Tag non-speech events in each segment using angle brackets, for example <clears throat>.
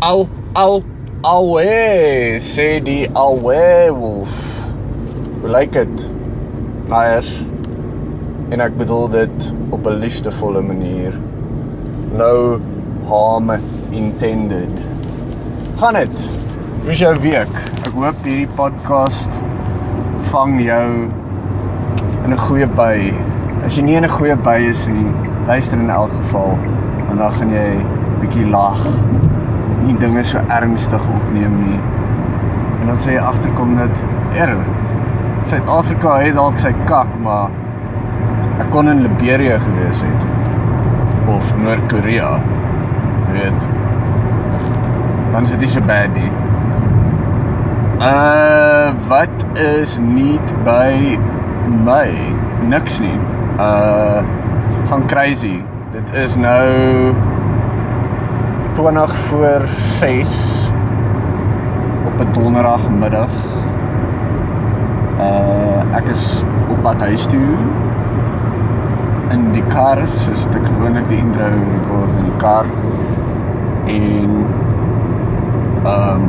Au, au, auwe, sê die auwe wolf. Hoe lyk dit? Laers. En ek bedoel dit op 'n liefdevolle manier. No harm intended. Gaan dit? Hoe is jou week? Ek hoop hierdie podcast vang jou in 'n goeie by. As jy nie in 'n goeie by is nie, luister in elk geval, want dan gaan jy bietjie lag. Nie dinge so ernstig opneem nie. En dan sê jy agterkom dat er Suid-Afrika het dalk sy kak, maar ek kon in Liberia gewees het of Noord-Korea. Weet. Dan is dit nie so bad nie. Uh wat is nie by my? Niks nie. Uh gaan crazy. Dit is nou 20 voor 6 op 'n donderdagmiddag. Uh ek is op pad huis toe in die kar soos wat ek gewoonlik die intro rekord in die kar en ehm um,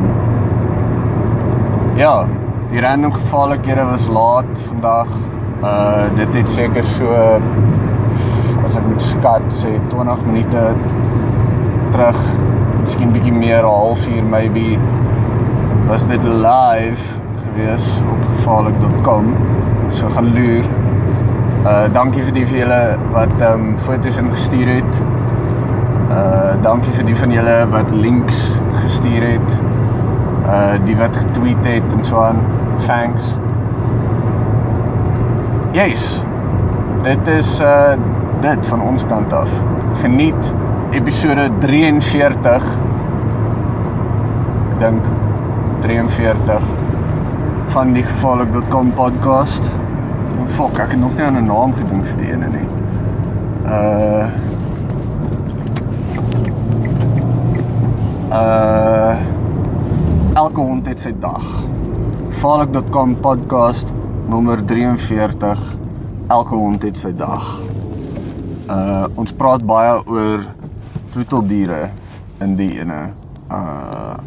ja, die random gevaarlikhede was laat vandag. Uh dit het seker so as ek moet skat sê 20 minute terug, miskien bietjie meer, 'n halfuur maybe was dit live gewees op gevaarlik.com. So gaan loer. Uh dankie vir die vir julle wat ehm um, foto's ingestuur het. Uh dankie vir die van julle wat links gestuur het. Uh die wat getweet het en so aan. Thanks. Yes. Dit is uh dit van ons kant af. Geniet episode 43. Ek dink 43 van die gevaarlik.com podcast. Oh, fuck, ek het nog nie aan 'n naam gedink vir die ene nie. Uh Uh elke hond het sy dag. Gevaarlik.com podcast nommer 43. Elke hond het sy dag. Uh ons praat baie oor troeteldiere in die ene. Uh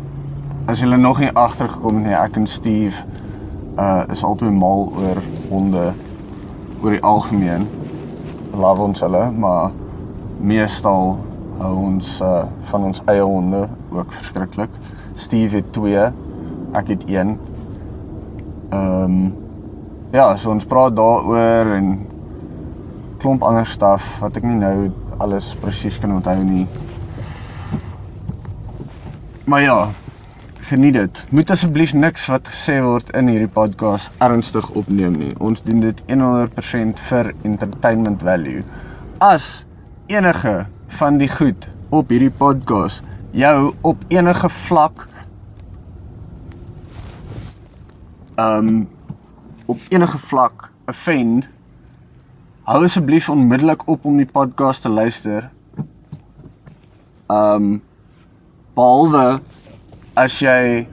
as julle nog nie agtergekom het nie, ek en Steve uh is albei mal oor honde oor die algemeen. Love ons hulle, maar meestal hou ons uh van ons eie honde ook verskriklik. Steve het 2, ek het 1. Ehm um, ja, so ons praat daaroor en klomp ander staf wat ek nie nou alles presies kan onthou nie. Maar ja, geniet dit. Moet asseblief niks wat gesê word in hierdie podcast ernstig opneem nie. Ons doen dit 100% vir entertainment value. As enige van die goed op hierdie podcast jou op enige vlak um op enige vlak offend hou asseblief onmiddellik op om die podcast te luister. Um behalwe as jy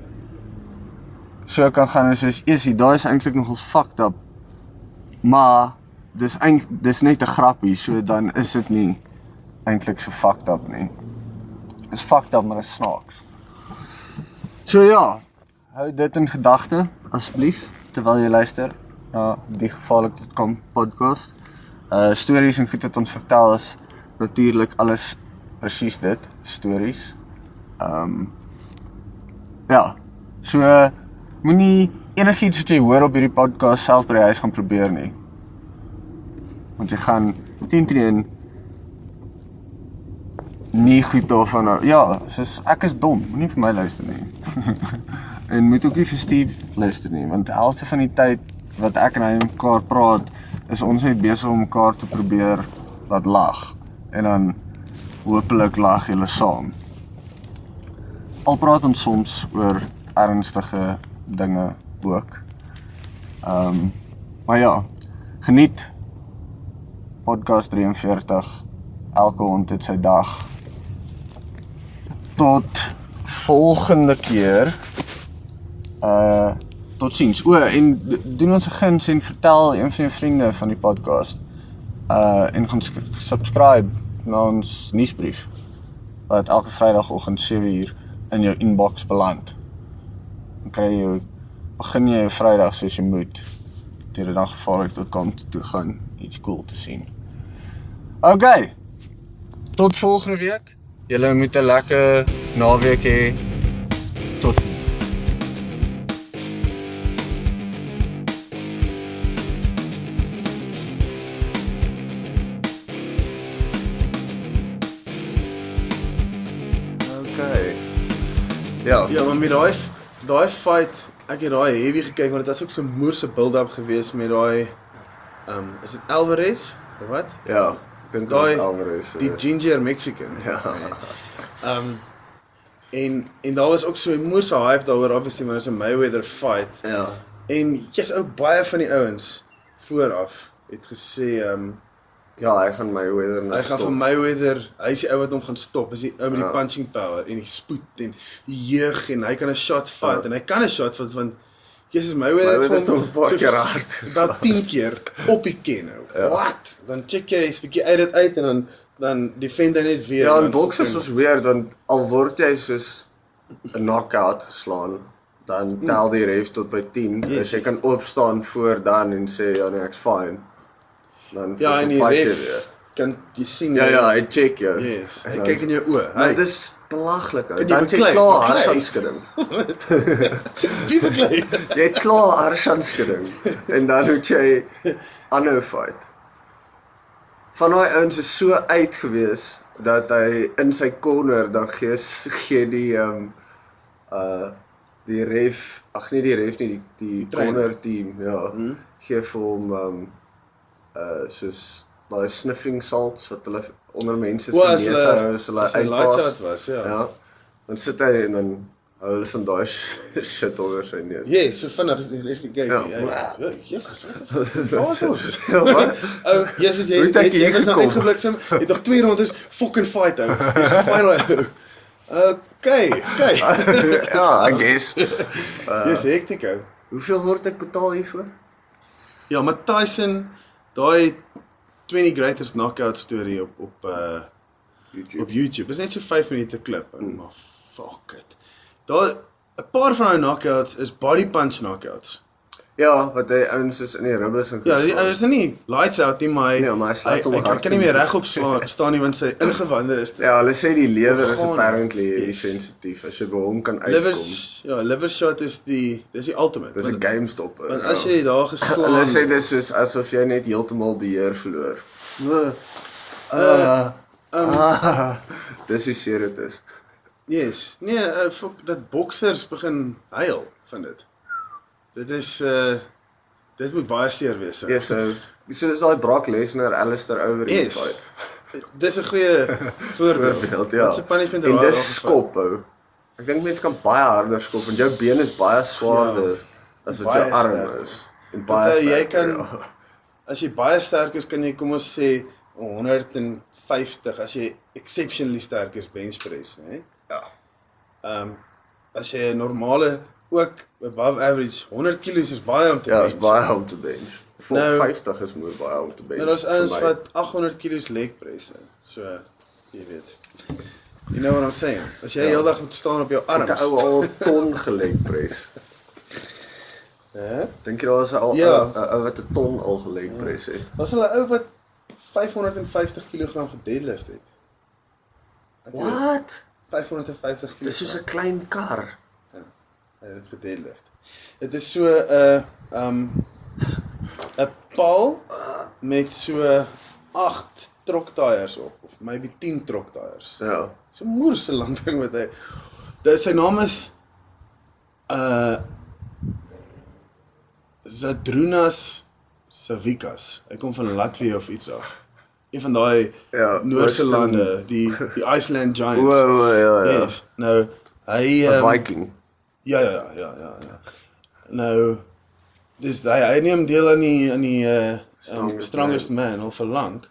so kan gaan en sê, "Esie, daai is eintlik nogal fucked up." Maar dis eintlik dis net 'n grappie, so dan is dit nie eintlik so fucked up nie. Is fucked up maar is snaaks. So ja, hou dit in gedagte asseblief terwyl jy luister na die gevaarlik.com podcast. Uh stories en goed wat ons vertel is natuurlik alles presies dit, stories. Ehm um, ja. So moenie enigiets wat jy hoor op hierdie podcast self by die huis gaan probeer nie. Want jy gaan teen teen nie goed daarvan nou. Ja, soos ek is dom, moenie vir my luister nie. <laughs> en moet ook nie vir Steve luister nie, want helfte van die tyd wat ek en hy mekaar praat, is ons net besig om mekaar te probeer laat lag en dan hopelik lag julle saam. Al praat ons soms oor ernstige dinge ook. Ehm um, maar ja, geniet podcast 43 elke hond het sy dag tot volgende keer uh totsiens. O en doen ons 'n guns en vertel een van jou vriende van die podcast. Uh en gaan subscribe na ons nuusbrief wat elke Vrydagoggend 7uur in jou inbox beland. Dan kry jy begin jy jou Vrydag soos jy moet. Deur die dag gevaarlik tot kant toe gaan iets cool te sien. OK. Tot volgende week. Julle moet 'n lekker naweek hê. Tot Ja. Maar met daai daai fight, ek het daai heavy gekyk want dit was ook so moerse build-up geweest met daai ehm um, is dit Alvarez of wat? Ja. Ek dink dit was Alvarez. Die eh, ginger Mexican. Ja. <laughs> Ehm um, en en daar was ook so 'n moerse hype daaroor obviously want dit is 'n Mayweather fight. Ja. En jy's ou baie van die ouens vooraf het gesê ehm um, Ja, hy gaan my weather nou hy gaan vir Mayweather, hy is die ou wat hom gaan stop, is die ou met die Ja. punching power en die spoed en die jeug en hy kan 'n shot vat Ja. en hy kan 'n shot vat want Jesus Mayweather Mayweather het hom 'n paar keer hard. <laughs> About 10 keer op die ken nou. Ja. What? Dan check jy 'n bietjie uit dit uit en dan dan defend hy net weer. Ja, Dan in boksers was weird want al word jy soos 'n knockout geslaan, dan tel die ref tot by 10. Yes. Dus jy kan opstaan voor dan en sê ja nee, ek's fine. Dan Ja, en die fight jy ref kan jy sien Ja ja, hy check jou. Yes. Hy dan- kyk in jou oë. Maar Hy dit is belaglik. ou. Jy Dan jy klaar Beklei? harsanskudding. <laughs> wie beklei. <laughs> Jy klaar harsanskudding en dan moet jy aanhou fight. Van daai ouens is so uit gewees dat hy in sy corner dan gee gee die ehm um, uh die ref, ag nee die ref nie die die Trainer. corner team, ja. Hmm. Gee vir hom ehm um, uh soos daai sniffing salts wat hulle onder mense se neuse hulle- hou as hulle uitpas. was, ja. Ja. Dan sit hy en dan hou hulle van daai <laughs> shit onder sy neus. Ja, so vinnig is die ref nie kyk Ja. nie. Ja. Jesus. <laughs> Wat is? Ja? Ou, Jesus jy jy, jy nou gekom? uitgebliksem. Jy het nog twee rondes fucking fight ou. Daai ou. Okay, okay. <laughs> ja, I guess. Dis hektiek ou. Hoeveel word ek betaal hiervoor? Ja, maar Tyson daai 20 greatest knockout storie op op uh YouTube. op YouTube. Is net so 5 minute klip, mm. maar fuck it. Daar 'n paar van daai knockouts is body punch knockouts. Ja, wat hy ouens is in die ribbes en Ja, die ou is nie lights out nie, maar hy Nee, maar hy slaat hy, hom hy, hy hard kan nie meer regop slaan staan nie want sy ingewande is Ja, hulle sê die lewer is apparently Yes. yes. sensitief as jy by hom kan uitkom. livers ja, liver shot is die dis die ultimate. Dis 'n game stopper. Want as jy daar geslaan Hulle sê dis soos asof jy net heeltemal beheer verloor. uh, Uh, um, ah, dis hoe seer dit is. Yes. Nee, uh, fuck dat boksers begin huil van dit. Dit is uh dit moet baie seer wees. Ja, so so is daai Brock Lesnar Alistair Overeem Yes. fight. <laughs> Dis 'n goeie <laughs> voorbeeld. Voorbeeld, ja. Wat se punishment En dis skop hou. Ek dink mense kan baie harder skop want jou been is baie swaarder Ja. as wat jou arm sterker. is. En baie uh, jy sterker, kan- ja. As jy baie sterk is, kan jy kom ons sê 150 as jy exceptionally sterk is bench press, hè? Ja. Ehm um, as jy 'n normale ook above average 100 kg is baie om te Ja, is bench. baie om te bench. Vir Nou- 50 is mooi baie om te bench. Maar daar's ouens my. wat 800 kg leg press. So jy weet. You know what I'm saying? As jy Ja. heeldag moet staan op jou arms. het 'n ou al ton geleg press. <laughs> Hè? Dink jy daar is 'n ou Ja. 'n ou wat 'n ton al geleg press het? Was hulle ou wat 550 kg gedeadlift het? What? 550 kg. Dis soos 'n klein kar. Hy het dit gedeadlift. Dit is so 'n uh, um 'n paal met so 8 troktyres op of maybe 10 troktyres. Ja. So moerse lang ding wat hy. Dit sy naam is uh Zadrunas Savikas. Hy kom van Latvië of iets af. Een van daai Ja, Western- lande, die die Iceland O, Giants. o, ja, ja. Yes. Nou hy 'n um, Viking. Ja ja ja ja ja ja. Nou dis hy hy neem deel aan die aan die uh um, Strongest strongest man al vir lank.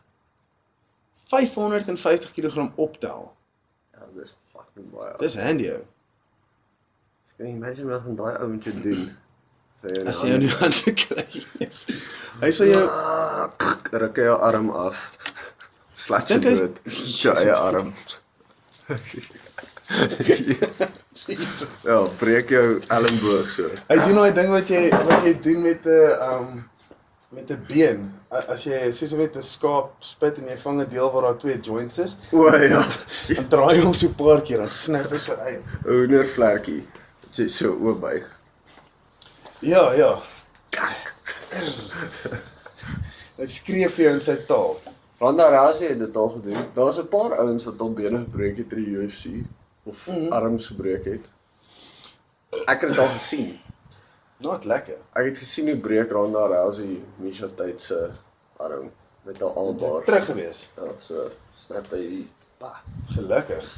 550 kg optel. Ja, dis fucking baie. Dis handy ou. Ek kan nie imagine wat van daai ou moet doen. Sê jy As jy nie aan te kry. Yes. Hy sê jou ruk jou arm af. <laughs> Slat jy dood. Jou eie arm. <laughs> Jesus. Ja, breek jou elmboog so. Hy doen daai ding wat jy wat jy doen met 'n um met 'n been. As jy soos met 'n skaap spit en jy vang 'n deel waar daar twee joints is, O ja. <laughs> dan draai jy hom so 'n paar keer dan snap hy so uit. 'n Hoendervlekkie. Wat jy so oopbuig. Ja, ja. Kak. Hy skree vir jou in sy taal. Ronda Rousey het dit al gedoen. Daar's 'n paar ouens wat hom bene gebreek het in die UFC of mm -hmm. arms gebreek het. Ek het dit al gesien. Not lekker. Ek het gesien hoe breek Ronda Rousey Misha Tate se arm met haar albaar. is terug gewees. Ja, so snap hy. Pa. Gelukkig.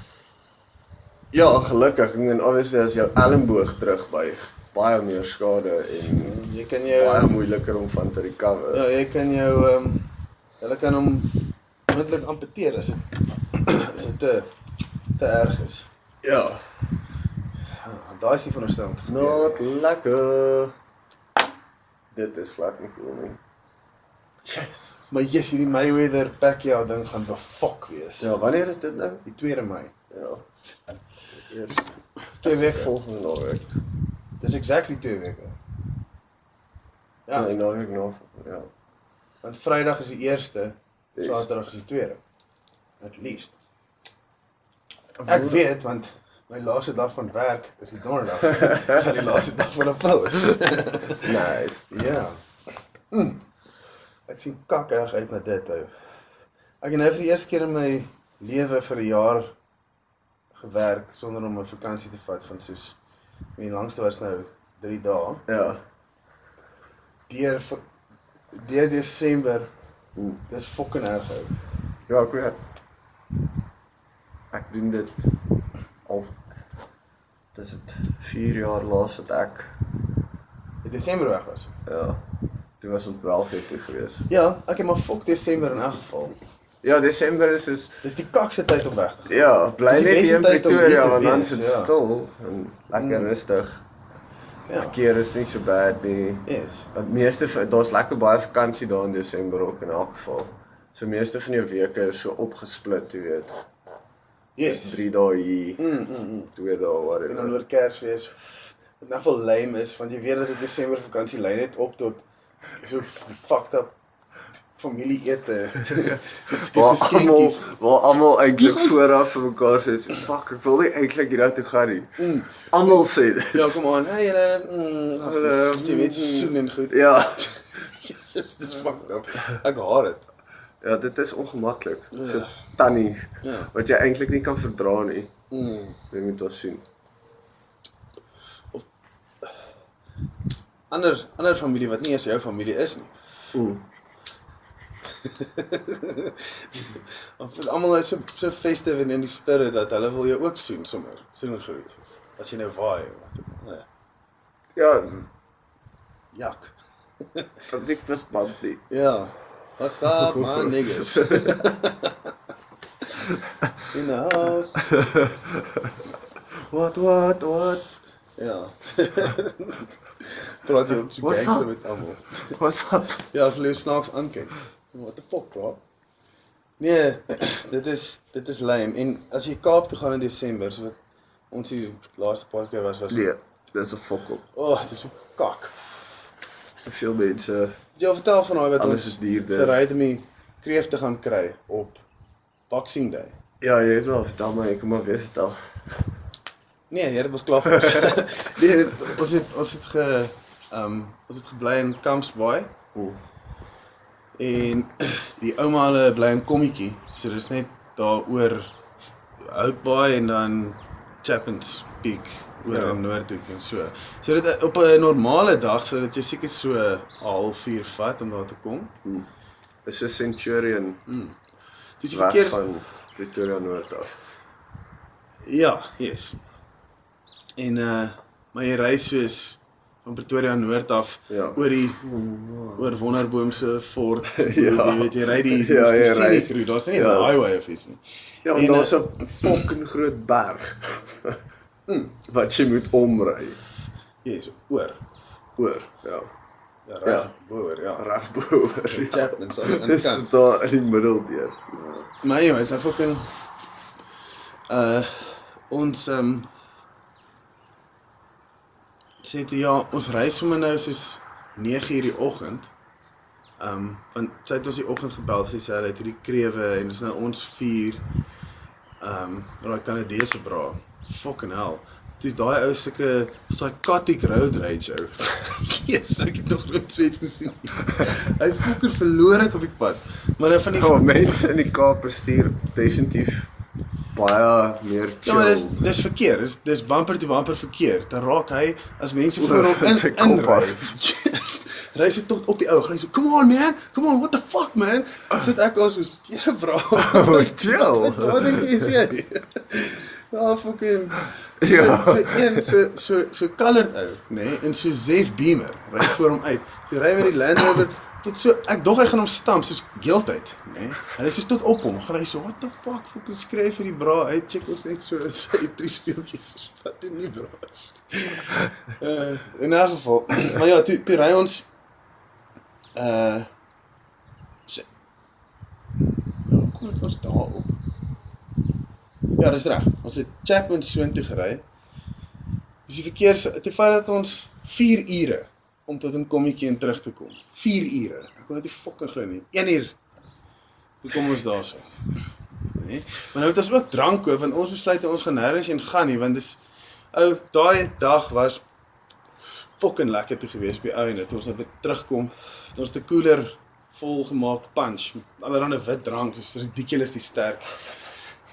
Ja, gelukkig. Ek meen obviously as jou elmboog terugbuig, baie meer skade en Jy kan baie jou moeiliker om van te recover. ja, jy kan jou ehm um, hulle kan hom moontlik amputeer as dit <clears throat> as dit te te erg is. Ja. Daai is nie veronderstel te gebeur. Not lekker. Dit is glad nie cool nie. Yes. Maar yes, hierdie Mayweather Pacquiao ding gaan befok wees. Ja, wanneer is dit nou? Die 2 Mei. Ja. Eers Twee weke. volgende naweek. Dis exactly 2 weke. Ja, die naweek na. Ja. want Vrydag is die eerste, Yes. Saterdag is die tweede. At least. Ek weet want my laaste dag van werk is die donderdag. <laughs> Dis die laaste dag van April. <laughs> Nice. ja. Mm. Ek sien kak erg uit na dit ou. Ek het nou vir die eerste keer in my lewe vir 'n jaar gewerk sonder om 'n vakansie te vat van soos die langste was nou 3 dae. Ja. Deur deur Desember Mm. dis fucking erg ou. Ja, ek weet. Ek doen dit al dis dit 4 jaar laas wat ek In Desember weg was. ja, toe was ons België toe gewees. Ja, ek het maar fok Desember in elk geval. Ja, Desember is is Dis die kakse tyd om weg te gaan. ja, bly net hier in Pretoria want dan is dit ja. stil en lekker Mm. rustig. Ja. Verkeer is nie so bad nie. Yes. Want meeste daar's lekker baie vakansie daar in Desember ook in elk geval. So meeste van jou weke is so opgesplit, jy weet. Yes. 3 dae hier, Mm, mm, mm. 2 dae En dan whatever. oor Kersfees. Wat nou vol lame is want jy weet dat dit Desember vakansie lei net op tot so fucked up familie ete. <laughs> Waar almal waar almal eintlik vooraf vir mekaar sê, so, "Fuck, ek wil nie eintlik hierdie toe gaan nie." Mm. Almal sê dit. Ja, kom aan. Hey julle, mm, Hulle, jy weet soen en goed. Ja. <laughs> Jesus, dis fucked up. Ek haat dit. Ja, dit is ongemaklik. So Ja. tannie Ja. wat jy eintlik nie kan verdra nie. Mm. Jy moet dit sien. Ander ander familie wat nie eens jou familie is nie. Ooh. Want <laughs> almal is so so festive en in die spirit dat hulle wil jou ook soen sommer. Soen en groet. As jy nou waai of wat. Nee. Ja, Jak. ek was maar nie. Ja. What's up, my <laughs> niggas? In the house. Wat wat wat? Ja. Praat jy op so What's gangster up? met almal. What's up? Ja, as hulle jou snaaks aankyk. What the fuck, bro? Nee, <clears throat> dit is dit is lame. En as jy Kaap toe gaan in Desember, so wat ons die laaste paar keer was was Nee, dis 'n fokol. O, oh, dit is so kak. Dis te veel mense. Jy al vertel van daai wat Alles ons gery het om die kreef te gaan kry op Boxing Day. Ja, jy het wel vertel maar ek kom maar weer vertel. Nee, nee, dit was klaar. gewees. <laughs> nee, dit, ons het ons het ge ehm um, ons het gebly in Kampsbaai Ooh. en die ouma hulle bly in Kommetjie. So dis net daar oor Houtbaai en dan Chapins Peak oor Ja. ja. in Noordhoek en so. So dit op 'n normale dag sou dit jou seker so 'n halfuur vat om daar te kom. Dis 'n Centurion Dis die weg verkeer van Pretoria Noord af. Ja, yes. En uh maar jy ry soos van Pretoria Noord af Ja. oor die oor Wonderboom se fort. <laughs> Ja. Jy weet jy ry die <laughs> Ja, jy die ry- scenic route. Daar's nie 'n ja. highway of iets nie. Ja, En, en daar's eh, 'n fucking groot berg. <laughs> wat jy moet omry Yes, oor. oor. Ja. Ja, Ja. reg boor, ja. Reg bo oor. Chapman so aan die Dis kant. is daar in die middel deur. Maar ja, is nou fucking uh ons ehm um, sê toe ja, ons ry sommer nou soos 9:00 die oggend. Ehm um, want sy het ons die oggend gebel, sy sê hulle het hierdie krewe en dis nou ons 4 ehm um, daai Kanadese bra. Fucking hell. Dis daai ou sulke psychotic road rage ou. <laughs> Jesus, ek het nog nooit so iets gesien. nie. Hy fucking verloor het op die pad. Maar nou van die Ja, mense in die Kaap bestuur definitief baie meer Ja, maar dis chill. dis verkeer. Dis dis bumper to bumper verkeer. Dan raak hy as mense voor hom in sy kop af. <laughs> Ry sy tot op die ou. Hy sê, "Come on man. Come on. What the fuck man?" Sit ek as soos, "Here bro." <laughs> Oh, chill. Wat dink jy is jy? Ja, fucking <laughs> Ja. So een so so so colored ou, nê? Nee? En so Zef Beamer ry voor hom uit. Hy ry met die Land Rover tot so ek dog hy gaan hom stamp soos geeltyd, nê? Nee? En hy is tot op hom. Gaan hy so, "What the fuck? Fucking skryf vir die bra uit. Check ons net so <laughs> sy drie speeltjies. soos, Wat dit nie bra is. Uh <laughs> in 'n geval. <clears throat> Maar ja, toe toe ry ons uh Ja, kom ek ons daar op. Ja, dis reg. Ons het Chapman soontoe gery. Dis die verkeer se te feit dat ons 4 ure om tot in Kommetjie en terug te kom. 4 ure. Ek kon dit nie fucking glo nie. 1 uur. Toe kom ons daarso. Nee. Maar nou het ons ook drank koop want ons besluit ons gaan nêrens heen gaan nie want dis ou daai dag was fucking lekker toe gewees by ou en dit ons net terugkom. Het ons 'n koeler vol gemaak punch met allerlei wit drank, dis ridiculous die sterk.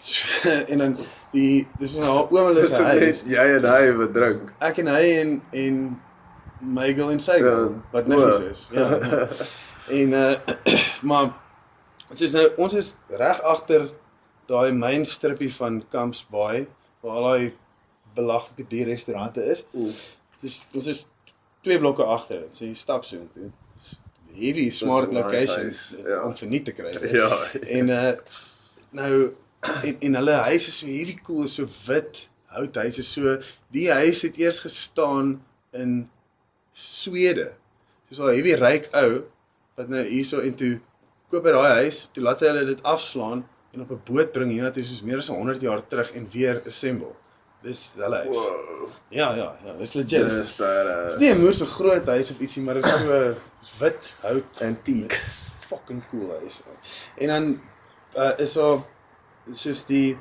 <laughs> En dan die dis van haar oom hulle Dis se huis. net jy en hy wat drink. Ek en hy en en Michael en sy Ja, wat niggies o. is. Ja. ja. <laughs> en uh <clears throat> maar ons is nou ons is reg agter daai main strippie van Camps Bay waar al daai belaglike duur restaurante is. Dis ons is twee blokke agter dit. So jy stap so intoe. Heavy smart een nice location huis, ja. om verniet te kry. Ja. En uh nou en en hulle huis is so hierdie cool, is so wit houthuis is so die huis het eers gestaan in Swede. Dis al hierdie ryk ou wat nou hierso en toe koop hy daai huis, toe laat hy hulle dit afslaan en op 'n boot bring hiernatoe soos meer as 100 jaar terug en weer assemble. Dis hulle huis. Wow. Ja, ja, ja, dis legit. Dis Dis badass. nie 'n moer so groot huis of ietsie, maar dit is so dis wit hout Antiek. fucking cool huis. En dan uh, is daar soos die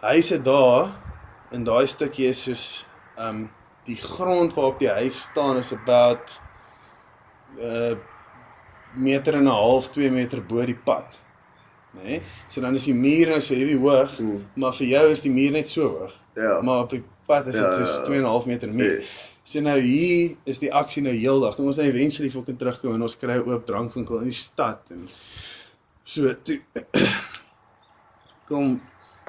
huise daar in daai stukkie is soos um die grond waarop die huis staan is about uh meter en 'n half, 2 meter bo die pad. Né? Nee? So dan is die muur nou so heavy hoog, Mm. maar vir jou is die muur net so hoog. Ja. Maar op die pad is dit Ja, soos ja, ja. 2.5 meter meer. Yes. So nou hier is die aksie nou heeldag. Ons nou eventually fucking terugkom en ons kry 'n oop drankwinkel in die stad en so toe kom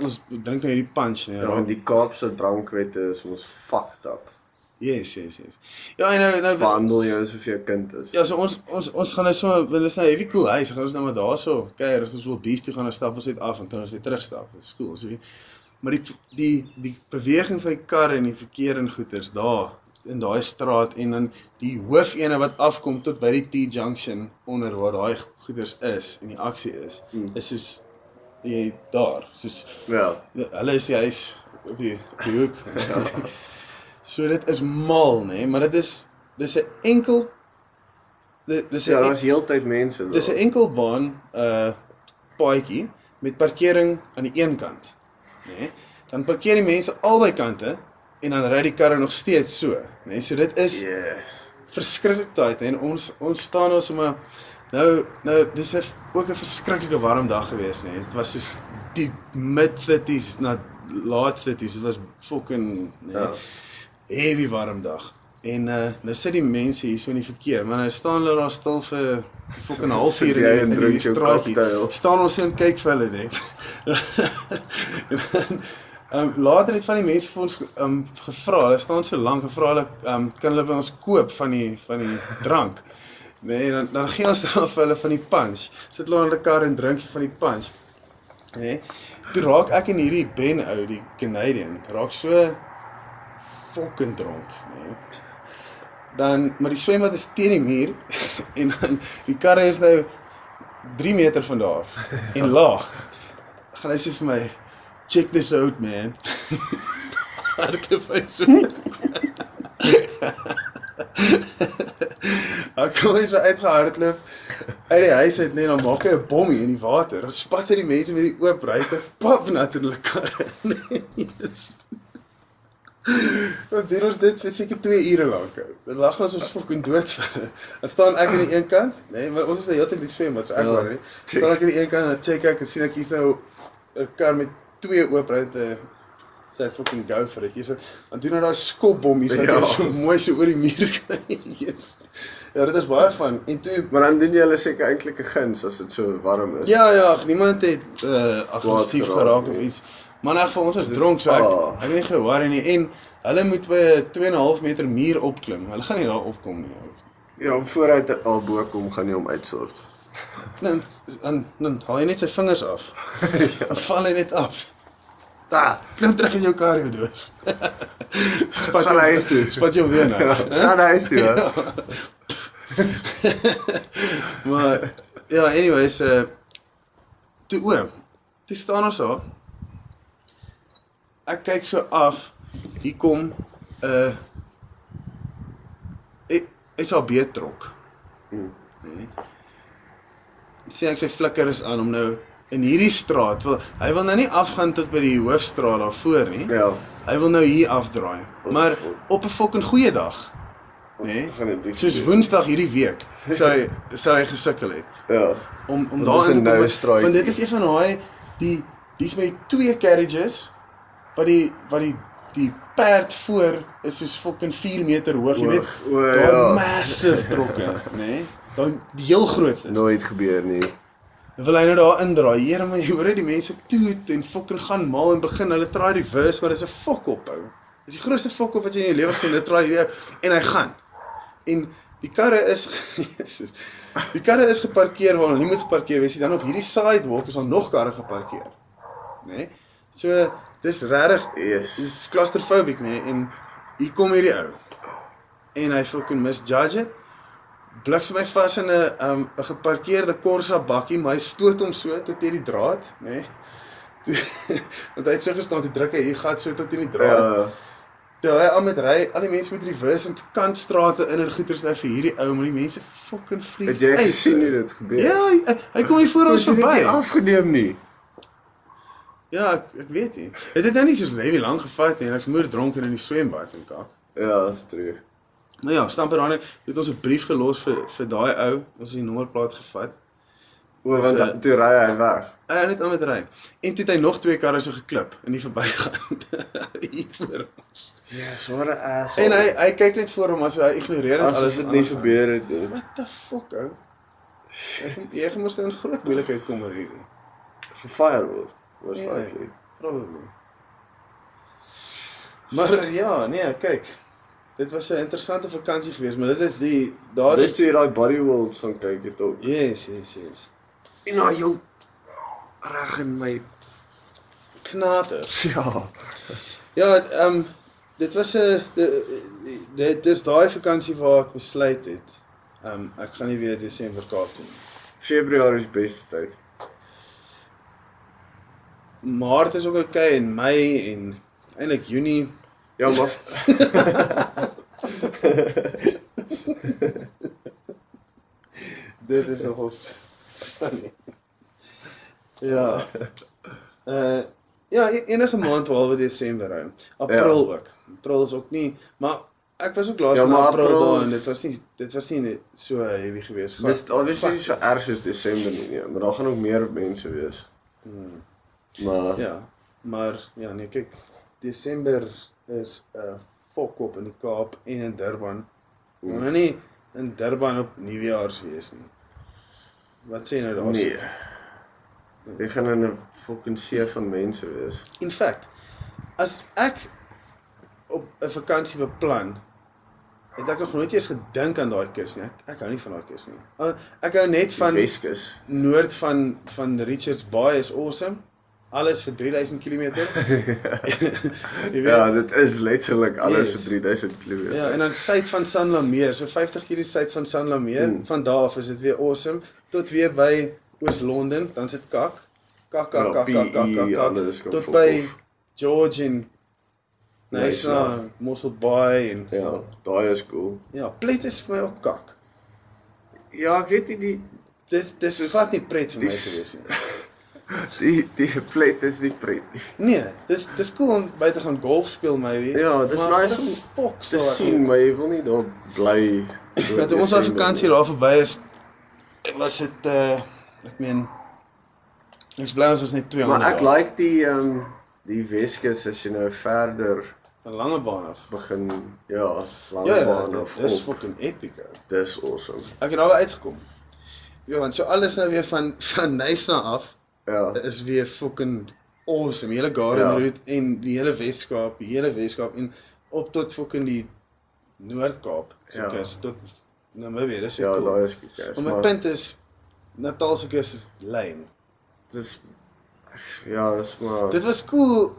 ons drink nou hierdie punch nee. Ja, want die Kaapse drankwette is ons fucked up. Yes, yes, yes. Ja, en nou nou Behandel jou asof jy 'n kind is. Ja, so ons ons ons gaan nou so, is nou heavy cool huis. Gaan ons nou maar daarso kuier, as ons wil beach toe gaan, dan stap ons net af en kan ons weer terugstap. Dis cool. Ons weet maar die die die beweging van die karre en die verkeer en goederes daar in daai straat en dan die hoofene wat afkom tot by die T-junction onder waar daai goederes is en die aksie is, Hmm. is soos jy daar, soos Ja. Hulle is die huis op die op die hoek. <laughs> so dit is mal, nê, nee, maar dit is dis 'n enkel dit dis Ja, daar's heeltyd mense daar. dis 'n enkelbaan uh paadjie met parkering aan die een kant, nê. Nee. Dan parkeer die mense albei kante en dan ry die karre nog steeds so, nê. Nee. So dit is Yes. verskriklik tyd en ons ons staan ons om 'n nou nou dis 'n ook 'n verskriklike warm dag gewees nê. Dit was soos die mid 30s na laat 30s. Dit was fucking nee, Ja. heavy warm dag. En uh nou sit die mense hier so in die verkeer, maar nou staan hulle daar stil vir fucking 'n halfuur in in die straatjie. Staan ons en kyk vir hulle net. <laughs> Ehm um, later het van die mense vir ons ehm um, gevra, hulle staan so lank gevra hulle ehm um, kan hulle by ons koop van die van die drank. Nee, dan dan gee ons <laughs> dan vir hulle van die punch. Sit hulle in die kar en drink van die punch. Nee. Toe raak ek en hierdie Ben ou, die Canadian, raak so fucking dronk, nee. Dan maar die swembad is teen die muur <laughs> en dan die karre is nou 3 meter van daar af <laughs> en laag. Gaan hy sê vir my, "Check this out man." hy so. Ek kom so uitgehardloop uit die huis uit net dan maak hy 'n bom hier in die water. Dan spat hy die mense met die oop ruitte pap natuurlik karre. Nee. yes. Wat doen ons dit vir seker 2 ure lank. Dan lag ons ons fucking dood. <laughs> Dan staan ek aan die een kant, nee, maar ons is nou heeltyd in die swembad, so ek Ja, wou nie. Staan ek aan die een kant en check ek en sien ek hier's nou 'n kar met twee oop ruitte. Sê ek fucking go vir dit. Hierso, dan doen hy daai skopbom hier sodat Ja. so mooi so oor die muur kry. yes. <laughs> Ja, dit is baie van. En toe Maar dan doen jy hulle seker eintlik 'n guns as dit so warm is. Ja, ja, niemand het uh aggressief Kwaad geraak geraak of nie. iets. Maar elk geval ons is dronk so ek ah. ek het nie gehoor nie en hulle moet by 'n 2.5 meter muur opklim. Hulle gaan nie daar opkom nie. Ja, vooruit al bo kom gaan jy hom uitsort. Dan dan dan haal jy net sy vingers af. <laughs> Dan val hy net af. Da, klim terug in jou kar jou doos. Spat jou- huis toe. Spat jou weer na. Gaan huis toe. <laughs> <laughs> Maar ja, anyways, uh toe oom. Toe staan ons daar. Ek kyk so af. Hier kom 'n uh, SAB trok. Hmm. Nee. Sien ek sy flikker is aan om nou in hierdie straat wil hy wil nou nie afgaan tot by die hoofstraat daar voor nie. Ja. Hy wil nou hier afdraai. Maar op 'n fucking goeie dag. Nee. Gaan dit doen. Soos Woensdag hierdie week sou hy <laughs> sou hy gesukkel het Ja. om om Want daar dis in een te kom. noue straatjie. Want dit is een van daai die dis met twee carriages wat die wat die die perd voor is soos fucking 4 meter hoog, jy weet. O, ja. massive trokke, <laughs> nê? Nee? Daai die heel grootste. Nooit gebeur nie. Dan wil hy nou daar indraai. Here man, jy hoor net die mense toet en fucking gaan mal en begin hulle try reverse, maar dit is 'n fok op hou. Dis die grootste fok op wat jy in jou lewe sien, hulle try hierdie en hy gaan. En die karre is <laughs> Jesus. Die karre is geparkeer waar hulle nie moet geparkeer wees nie. Dan op hierdie sidewalk is daar nog karre geparkeer. Né? Nee? So dis regtig Yes. dis claustrophobic nê nee? en hier kom hierdie ou. En hy fucking misjudge it bliksem my vas in 'n um 'n geparkeerde Corsa bakkie, maar hy stoot hom so tot teen die draad, nê? Nee. <laughs> <laughs> Want hy het so gestaan toe druk hy hier gat so tot teen die draad. Ja. Toe hy aan met ry, al die mense met reverse en kantstrate in en goeters nou vir hierdie ou, maar die mense fucking freak. Het jy uit. gesien hoe dit gebeur? Ja, hy, hy kom hier voor ons het dit verby. nie afgeneem nie. Ja, ek, ek weet nie. Dit het nou nie soos Lewy lank gevat nie en ek's moer dronk in die swembad en kak. Ja, dis true. Nou ja, stamp er aan. Het ons 'n brief gelos vir vir daai ou. Ons het die nommerplaat gevat. O, want So- toe ry hy weg. Hy het net aan met ry. En toe het hy nog twee karre so geklip in die verbygaan. <laughs> Hier voor ons. Yes, what 'n asshole. En hy hy kyk net voor hom as hy ignoreer asof alles dit wat nie gebeur het nie. What the fuck ou? Jy jy gaan mos in groot moeilikheid kom oor hierdie. Gefire word. Was Ja. likely. Probably. Maar ja, nee, kyk. Dit was 'n interessante vakansie geweest, maar dit is die daar Dis toe jy daai body wolves gaan kyk het ook. Yes, yes, yes. En nou jou reg in my Knater. ja. <laughs> Ja, ehm um, dit was 'n dit dis daai vakansie waar ek besluit het. Ehm um, ek gaan nie weer Desember Kaap toe nie. Februarie is beste tyd. Maart is ook okay en Mei en eintlik Junie. Ja, maar <laughs> <laughs> Dit is nogals funny. <laughs> Ja. Uh ja, e- enige maand behalwe Desember hou. April ook. April is ook nie, maar ek was ook laas Ja, in maar April April daar en dit was nie dit was nie so heavy geweest. dis obviously nie so erg soos Desember nie, nee, maar daar gaan ook meer mense wees. Hmm. Maar Ja, maar ja, nee, kyk, Desember is 'n uh, fokkop in die Kaap en in Durban. Hmm. Maar nie in Durban op Nuwejaars wees nie. Wat sê nou daar? nee. Jy gaan in 'n fucking see van mense wees. In fact, as ek op 'n vakansie beplan, het ek nog nooit eens gedink aan daai kus nie. Ek, ek hou nie van daai kus nie. Uh, ek hou net Van van Weskus. noord van van Richards Bay is awesome. Alles vir 3000 km. <laughs> <laughs> Ja, dit is letterlik alles Yes. vir 3000 km. Ja, en dan suid van San Lameer, so 50 km suid van San Lameer. Hmm. Van daar af is dit weer awesome tot weer by Oos-London, dan sit kak. Kak kak Ja, kak kak kak PE, kak. kak kom tot by. George en uh, Mossel Bay en Ja, daai is cool. ja, Plet is vir my ook kak. Ja, ek weet nie die Dis dis Dis- glad nie pret vir my gewees nie. <laughs> die die plet is nie pret nie. Nee, dis dis cool om by te gaan golf speel maybe. Ja, dis nice om fuck Te sien, maar jy wil nie daar bly. <laughs> Dat ons op vakansie daar verby is, was dit uh ek meen ek's bly ons was net 200. Maar ek like die ehm um, die Weskus as jy nou verder 'n lange baan af. begin ja, lange Ja, ja, baan dit of is op. fucking epic. Dis awesome. Ek het weer uitgekom. Ja, want so alles nou weer van <laughs> van Nysna af Ja. is weer fucking awesome. Die hele Garden Ja. Route en die hele Weskaap, die hele Weskaap en op tot fucking die Noord-Kaap. So Ja. kus tot Namibië, dis so Ja, cool. daai is kies. Maar my punt is Natal se kus is lame. dis ja, dis maar Dit was cool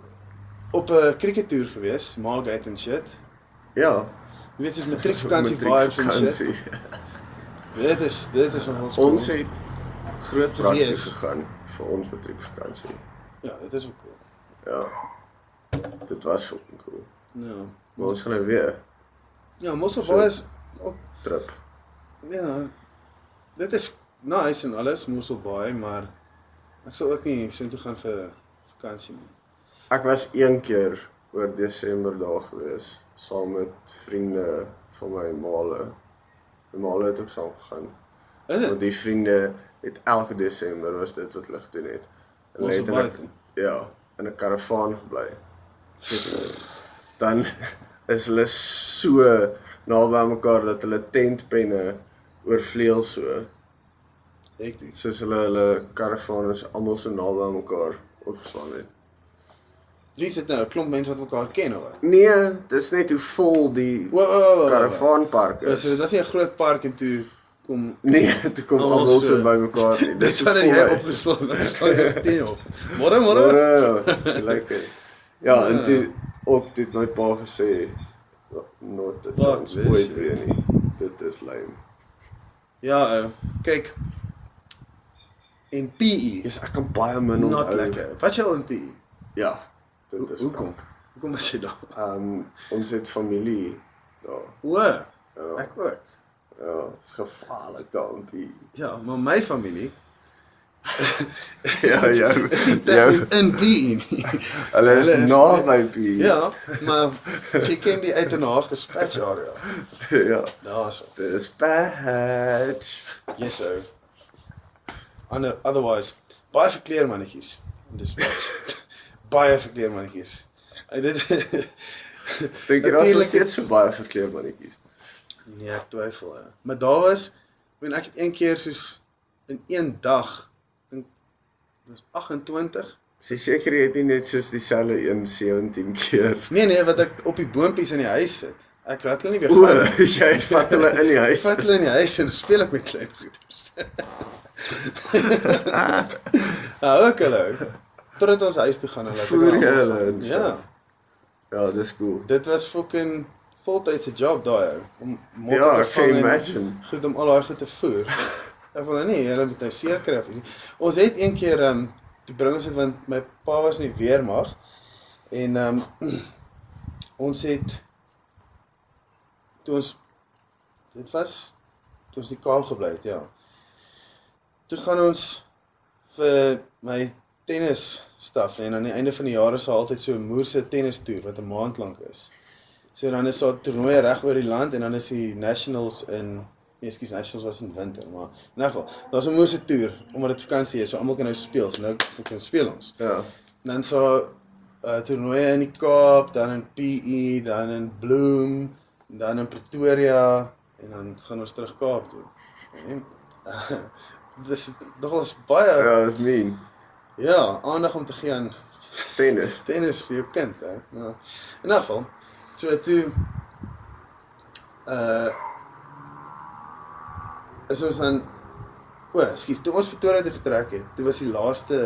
op 'n crickettoer gewees, Margate en shit. ja, Jy weet dis matriekvakansie <laughs> vibes en shit. Matriekvakansie. Dit is dit is nogal cool. Ons het groot prakties gegaan vir ons matriekvakansie. ja, dit is ook cool. Ja. Dit was fucking cool. Ja. Maar ons gaan nou weer Ja, So- Bay is ook trip. Ja. Dit is nice en alles, Mossel Bay, maar ek sal ook nie so toe gaan vir vakansie nie. Ek was een keer oor Desember daar gewees saam met vriende van my maale. My maale het ook saam gegaan. Is Want dit? die vriende het elke Desember was dit wat hulle gedoen het. En hulle het in 'n buite. ja, in 'n karavaan gebly. Dan is hulle so naby aan mekaar dat hulle tentpenne oorvleuel so. Hekties. Soos hulle hulle karavaan is almal so naby aan mekaar opgeslaan het. Wie sit nou 'n klomp mense wat mekaar ken wat? Nee, dis net hoe vol die Wo wo wo. karavaanpark is. dit was nie 'n groot park en toe kom Nee, toe kom Almal so bymekaar. <laughs> Dis Dis van hy- opgeslaan, dan staan 10 op. Môre môre. Môre. Lekker. Ja, en Ja. toe ook dit my pa gesê nooit dit Fuck ons this ooit shit. weer nie. Dit is lame. Ja, ou. Kyk. En PE Yes, ek kan baie min not onthou. lekker. Wat jy al in PE? Ja. Dit is Hoekom? kak. Hoekom was jy daar? Ehm um, ons het familie daar. O, Ja. ek ook. Ja, is gevaarlik daar in die. Ja, maar my familie Ja, jou is jou in nie. hulle is is- naby P. Ja, maar jy ken die uit 'n Haag dispatch area. ja. Daarso. Dis patch. Yes, ou. Ander otherwise baie verkleermannetjies in dispatch. baie verkleermannetjies. Uit dit Dink jy daar's nog Natuurlijk- steeds so baie verkleermannetjies? Nee, ek twyfel. Hè. Maar daar was, ek meen ek het een keer soos in een dag was 28. Is jy seker jy het nie net soos dieselfde een 17 keer? Nee nee, wat ek op die boompies in die huis sit. Ek laat hulle nie weer gaan. nie. <laughs> jy vat hulle in die huis. vat hulle in die huis en speel ek met klein goeders. <laughs> Ah, ook hulle. Totdat ons huis toe gaan en laat Voer jy hulle en Ja. Ja, dis cool. Dit was fucking voltydse job daai ou. Om motte Ja, te vang en imagine. Goed om al daai goed te voer. Ek wil nou nie hulle moet nou seer kry of iets. nie. Ons het een keer ehm um, toe bring ons dit want my pa was nie weermag en ehm um, <clears throat> ons het toe ons dit was toe ons die Kaap gebly het, ja. Toe gaan ons vir my tennis staf en aan die einde van die jaar is daar altyd so 'n moerse tennis toer wat 'n maand lank is. So dan is daar toernooie reg oor die land en dan is die nationals in nee, ekskuus, nationals was in winter, maar in elk geval, daar's 'n moerse toer omdat dit vakansie is, so almal kan nou speel. So nou fucking speel ons. Ja. En dan so uh toernooie in die Kaap, dan in PE, dan in Bloem, dan in Pretoria en dan gaan ons terug Kaap toe. En <laughs> dis nogals baie ja, dis mean. ja aandag om te gee aan Tennis. <laughs> tennis vir jou kind, hè. Ja. In 'n geval, so toe uh is ons dan o, ekskuus, toe ons Pretoria toe getrek het, toe was die laaste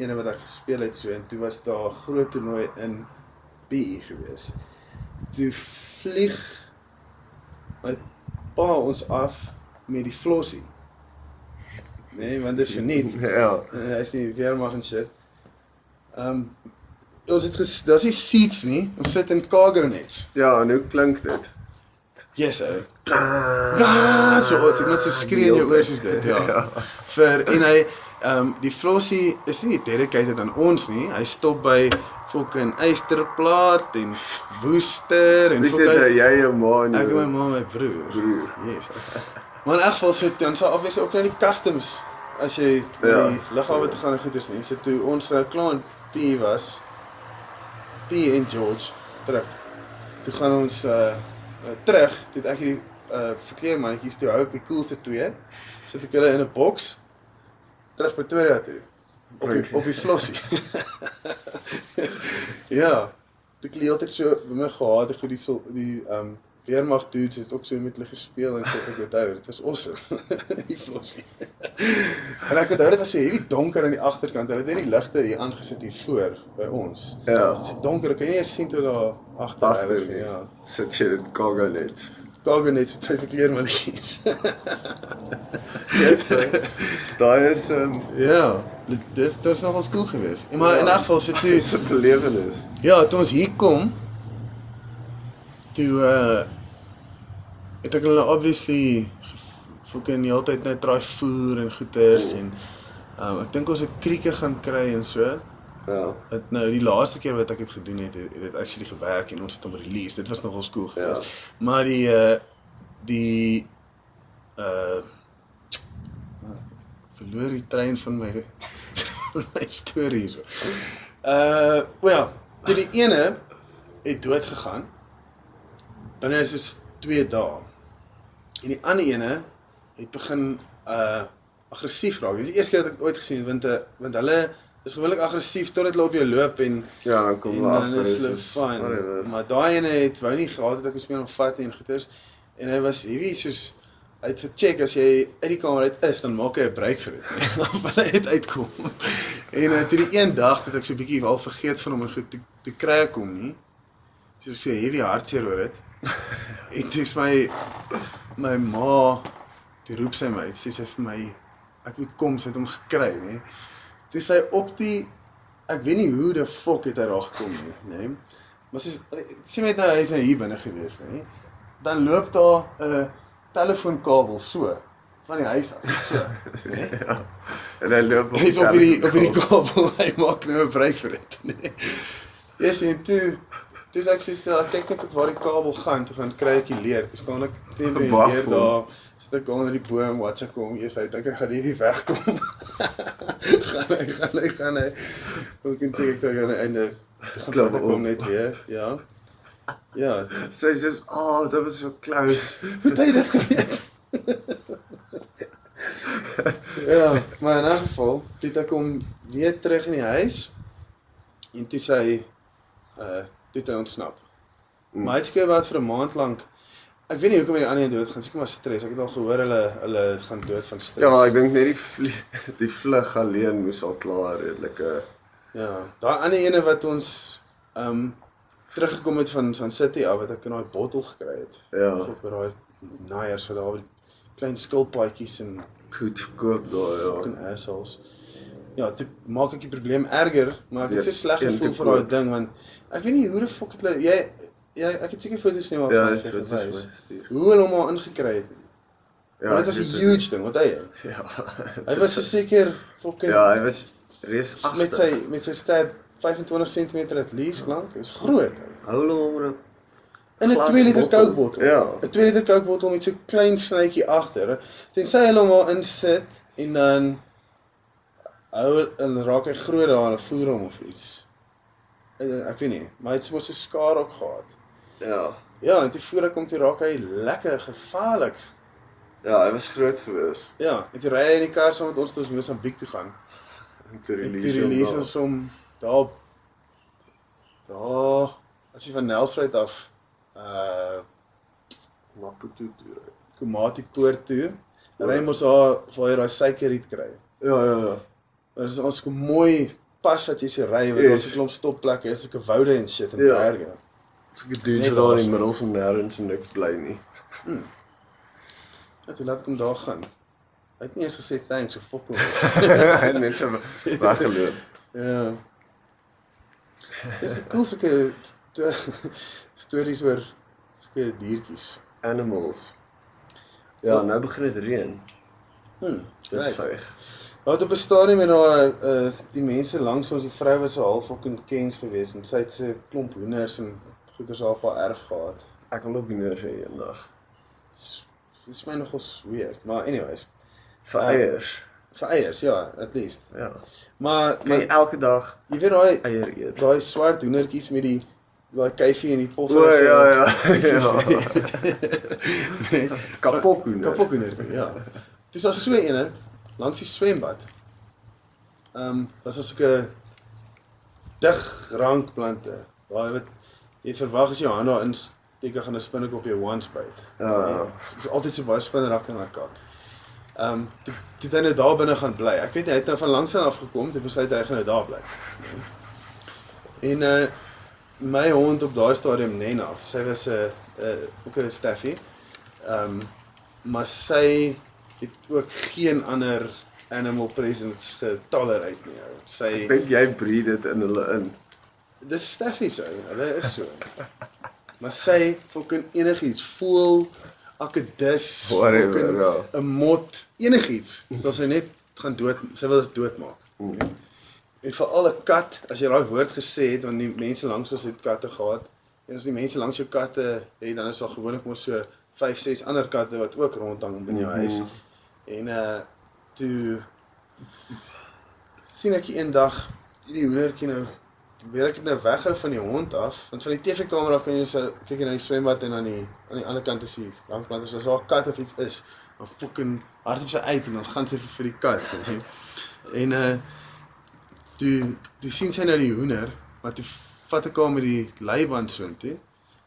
ene wat ek gespeel het so en toe was daar 'n groot toernooi in PE gewees. Toe vlieg my pa ons af met die flossie. Nee, want dit is verniet. <laughs> Ja. Uh, hy is nie weermag en shit. Ehm um, ons het daar's nie seats nie. Ons sit in cargo nets. Ja, en hoe klink dit? Yes, ou. Ah, so wat ek net so skree in jou oor soos dit. <laughs> Ja. Vir en hy ehm um, die Flossie is nie dedicated aan ons nie. Hy stop by fucking Eysterplaat en Woester en Dis dit nou jy jou ma en Ek en jou my ma en my broer. broer. Yes. Maar in elk geval so dan sal obviously ook nou die customs as jy Ja. die lughawe toe gaan en goeders nie. So toe ons uh, klaar in P was P en George terug. Toe gaan ons uh, uh terug, toe het ek hierdie uh verkleermannetjies toe hou op die coolste twee. Sit ek hulle in 'n boks terug Pretoria toe. Op die, op die flossie. <laughs> ja. Ek het altyd so by my gehad ek het die sol, die um weermag dudes het ook so met hulle gespeel en so ek onthou dit was awesome. <laughs> die flossie. en ek onthou dit was so heavy donker aan die agterkant. Hulle het net die ligte hier aangesit hier voor by ons. Ja. Dit is donker. Ek kan nie eers sien toe daar agter Agter is nie. Ja. Sit jy dit cargo net. Cargo net met twee verkleermannetjies. <laughs> Yes. Daai is 'n um, ja, dit dit was nogal cool geweest. Maar in Ja. elk geval so toe <laughs> dis 'n belewenis. Ja, toe ons hier kom, toe uh het ek hulle obviously fucking die hele tyd net draai voer en goeders Oh. en um ek dink ons het krieke gaan kry en so. Ja. Dit nou die laaste keer wat ek dit gedoen het, het dit actually gewerk en ons het hom release. Dit was nogal cool geweest. Ja. Maar die uh die uh verloor die trein van my <laughs> my storie so. Uh wel, toe die ene het dood gegaan. Dan is dit 2 dae. En die ander ene het begin uh aggressief raak. Dit is die eerste keer dat ek dit ooit gesien het want uh, want hulle is gewoonlik aggressief totdat hulle op jou loop en Ja, dan kom hulle dan agter is soos, fyn. Maar daai ene het wou nie gehad het ek moes meer nog vat en goeters en hy was hierdie soos hy het gecheck as jy uit die kamer uit is dan maak hy 'n break vir dit. <laughs> Of hy het uitkom. <laughs> En uh, toe die een dag het ek so 'n bietjie al vergeet van hom en goed toe, toe kry ek hom nie. Toe ek so heavy hartseer oor dit. En toe is my my ma toe roep sy my, sê sy vir my ek moet kom, sy het hom gekry, nê. Toe sy op die ek weet nie hoe die fok het hy daar gekom nie, nê. Maar sy sê net nou hy's nou hier binne gewees, nê. Dan loop daar 'n telefoonkabel so van die huis af. So. <laughs> ja. En hy loop Hy's op hierdie op hierdie kabel, <laughs> hy maak nou 'n breek vir dit, nê. Yes, en toe Dis ek sê ek kyk net tot waar die kabel gaan, toe gaan kry ek die leer. Toe staan ek teen die leer daar, stuk onder die boom, wat se kom, eers uit. Ek gaan hierdie wegkom. <laughs> gaan hy, gaan hy, gaan hy. Hoe kan ek toe aan die einde toe gaan Klap ek op. kom net weer, ja. Ja, Sy sê, "Oh, dit was so close." <laughs> hoe het hy dit geweet? ja, maar in 'n geval, het ek hom weer terug in die huis en toe sê hy uh toe hy ontsnap. Mm. Maar hy seker wat vir 'n maand lank Ek weet nie hoekom die ander een dood gaan, seker maar stres. Ek het al gehoor hulle hulle gaan dood van stres. Ja, ek dink net die vlie, <laughs> die vlug alleen moes al klaar redelike Ja, daai ander ene wat ons ehm um, teruggekom het van San City af wat ek in daai bottel gekry het. Ja. Op daai naiers wat daar klein skilpaadjies en goed verkoop daar ja. fucking assholes. Ja, dit maak ek die probleem erger, maar ek het so sleg gevoel vir daai ding want ek weet nie hoe die fuck het jy ja, ek het seker foto's nie maar Ja, dit is is. Hoe hulle hom al ingekry het. Ja, dit was 'n huge ding, wat hy. <laughs> Ja. Hy was so seker fucking Ja, hy was reusagtig. met sy met sy stert 25 cm at least lank. Is groot. hou hulle hom In 'n Glas 2 liter. Coke bottel. Ja. 'n 2 liter Coke bottel met so klein snytjie agter. Tensy hulle hom al insit en dan hou en raak hy groot daar en voer hom of iets. Ek weet nie, maar hy het mos so skaar ook gehad. Ja. Ja, en toe voer ek hom toe raak hy lekker gevaarlik. Ja, hy was groot gewees. Ja, en toe ry hy in die kar saam met ons tot Mosambiek toe gaan. En toe release ons hom daar daar as jy van Nelspruit af uh Maputo toe. ry. Komati poort toe. Ry mos daar waar jy daai suikerriet kry. Ja, ja, ja. Maar dis ons mooi pas wat jy se ry want Yes. daar's 'n klomp stopplekke, is sulke woude en shit en Ja. berge. Het dudes Net wat daar in die middel van nêrens en niks bly nie. Ja, toe laat ek hom daar gaan. Hy het nie eens gesê thanks of fuck hom. Hy het net so weggeloop. ja. Dis cool sulke t- stories oor sulke diertjies. Animals. Ja, nou begin dit reën. Hm, Dit right. Suig. Wat op 'n stadium het daar uh die mense langs ons, die vrou was so half fucking kens geweest en sy het se klomp hoenders en goeders op haar erf gehad. Ek wil ook hoenders hê eendag. Dis my nogals weird, maar anyways, Vir Ja. eiers. vir eiers, ja, at least. Ja. Maar Kan jy elke dag jy weet daai eier eet? daai swart hoendertjies met die daai kuifie en die poffer. O ja ja. <laughs> ja. Nee, Kapok hoender. Kapok hoendertjie, ja. Dis daar so eene langs die swembad. Ehm um, was as ek 'n dig rankplante. Daai wat jy verwag as jy jou hand daarin steek gaan 'n spinnekop jou once byt. Ja. Dis altyd so baie spinnerak in my kak. Ehm um, toe toe het hy nou daar binne gaan bly. Ek weet nie hy het nou van langs aan af gekom, toe besluit hy gaan nou daar bly. En uh my hond op daai stadium Nena, sy was 'n uh, uh, ook 'n staffie. Ehm um, maar sy het ook geen ander animal presence getolerate nie. ou. Sy Ek dink jy breed dit in hulle in. dis staffies ou, hulle is so. maar sy fucking enigiets voel akedus. 'n mot enigiets sal sy net gaan dood sy wil dit doodmaak. Mm. En veral 'n kat, as jy daai woord gesê het want die mense langs ons het katte gehad. En as die mense langs jou katte het, dan is daar gewoonlik mos so 5, 6 ander katte wat ook rondhang in jou huis. En uh toe sien ek eendag hierdie hoendertjie nou weer ek dit nou weghou van die hond af, want van die TV-kamera kan jy so kyk jy na die swembad en aan die aan die ander kant is die rankplant as daar 'n kat of iets is, dan fucking hardop sy uit en dan gaan sy vir, die kat. En, en uh toe toe sien sy nou die hoender, maar toe vat ek haar met die leiband soontoe.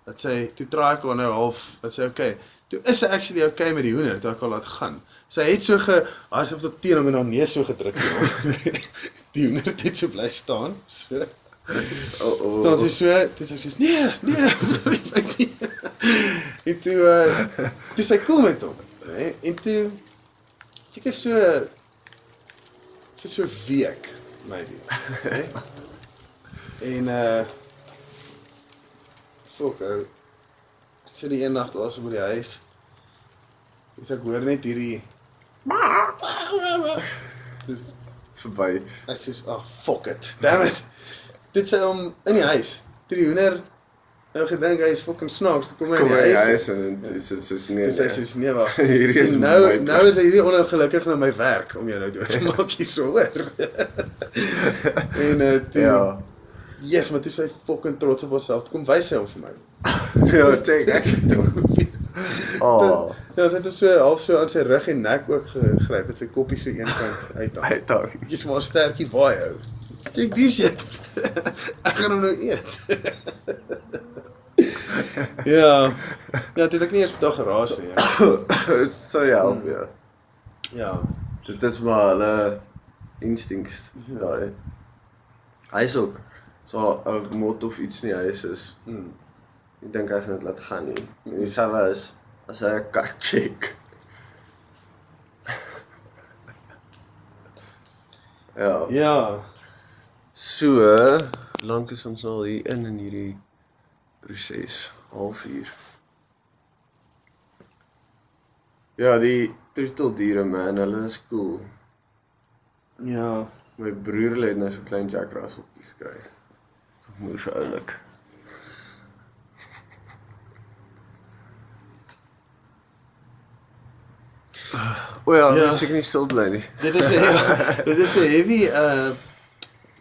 Dat sy toe draai ek haar nou half, dat sy okay. Toe is sy actually okay met die hoender, toe ek haar laat gaan. Sy het so gehardop tot teen hom en haar neus so gedruk. <laughs> die hoender het so bly staan. So. O o. Staan sy so, sê sy sê nee, nee. ek <laughs> en toe uh toe sy cool met hom, hè? En toe seker so vir so 'n week maybe, hè? en uh fok, ou. Ek sit die een nag daar so by die huis. Dis ek hoor net hierdie <laughs> Dis verby. Ek sê, "Ag, oh, fuck it. Damn <laughs> it." Dit sê hom in die huis. Die hoender nou gedink hy is fucking snaaks, toe kom hy in hy die huis huis. en dit is is is nee. Dis hy sê, "Nee, wag. <laughs> Hierdie is nou nou is hy hierdie ongelukkig na my werk om jou nou dood te maak hier so hoor." en uh, toe Ja. Yes, maar toe is hy fucking trots op homself. Kom wys hy hom vir my. Ja, check ek. Oh, <laughs> Ja, hy het hom so half so aan sy rug en nek ook gegryp, het sy koppie so een kant uit. hy tog. Jy's maar sterkie baie ou. Kyk die shit. <laughs> ek gaan hom nou eet. <laughs> ja. Ja, dit het ek nie eens dag geraas nie. Ja. <coughs> Dit sou help ja. ja. Dit is maar hulle instincts daai. Hy's ook so 'n mot of iets nie huis is. Mm. Ek dink hy gaan dit laat gaan nie. En dieselfde is as hy 'n kat check. <laughs> ja. Ja. So, lank is ons nou al hier in in hierdie proses, halfuur. Ja, die troeteldiere man, hulle is cool. Ja. My broer het nou so 'n klein Jack Russelltjie gekry. Moes oulik. O ja, Ja. ja. seker nie stil bly nie. Dit is 'n <laughs> dit is 'n heavy uh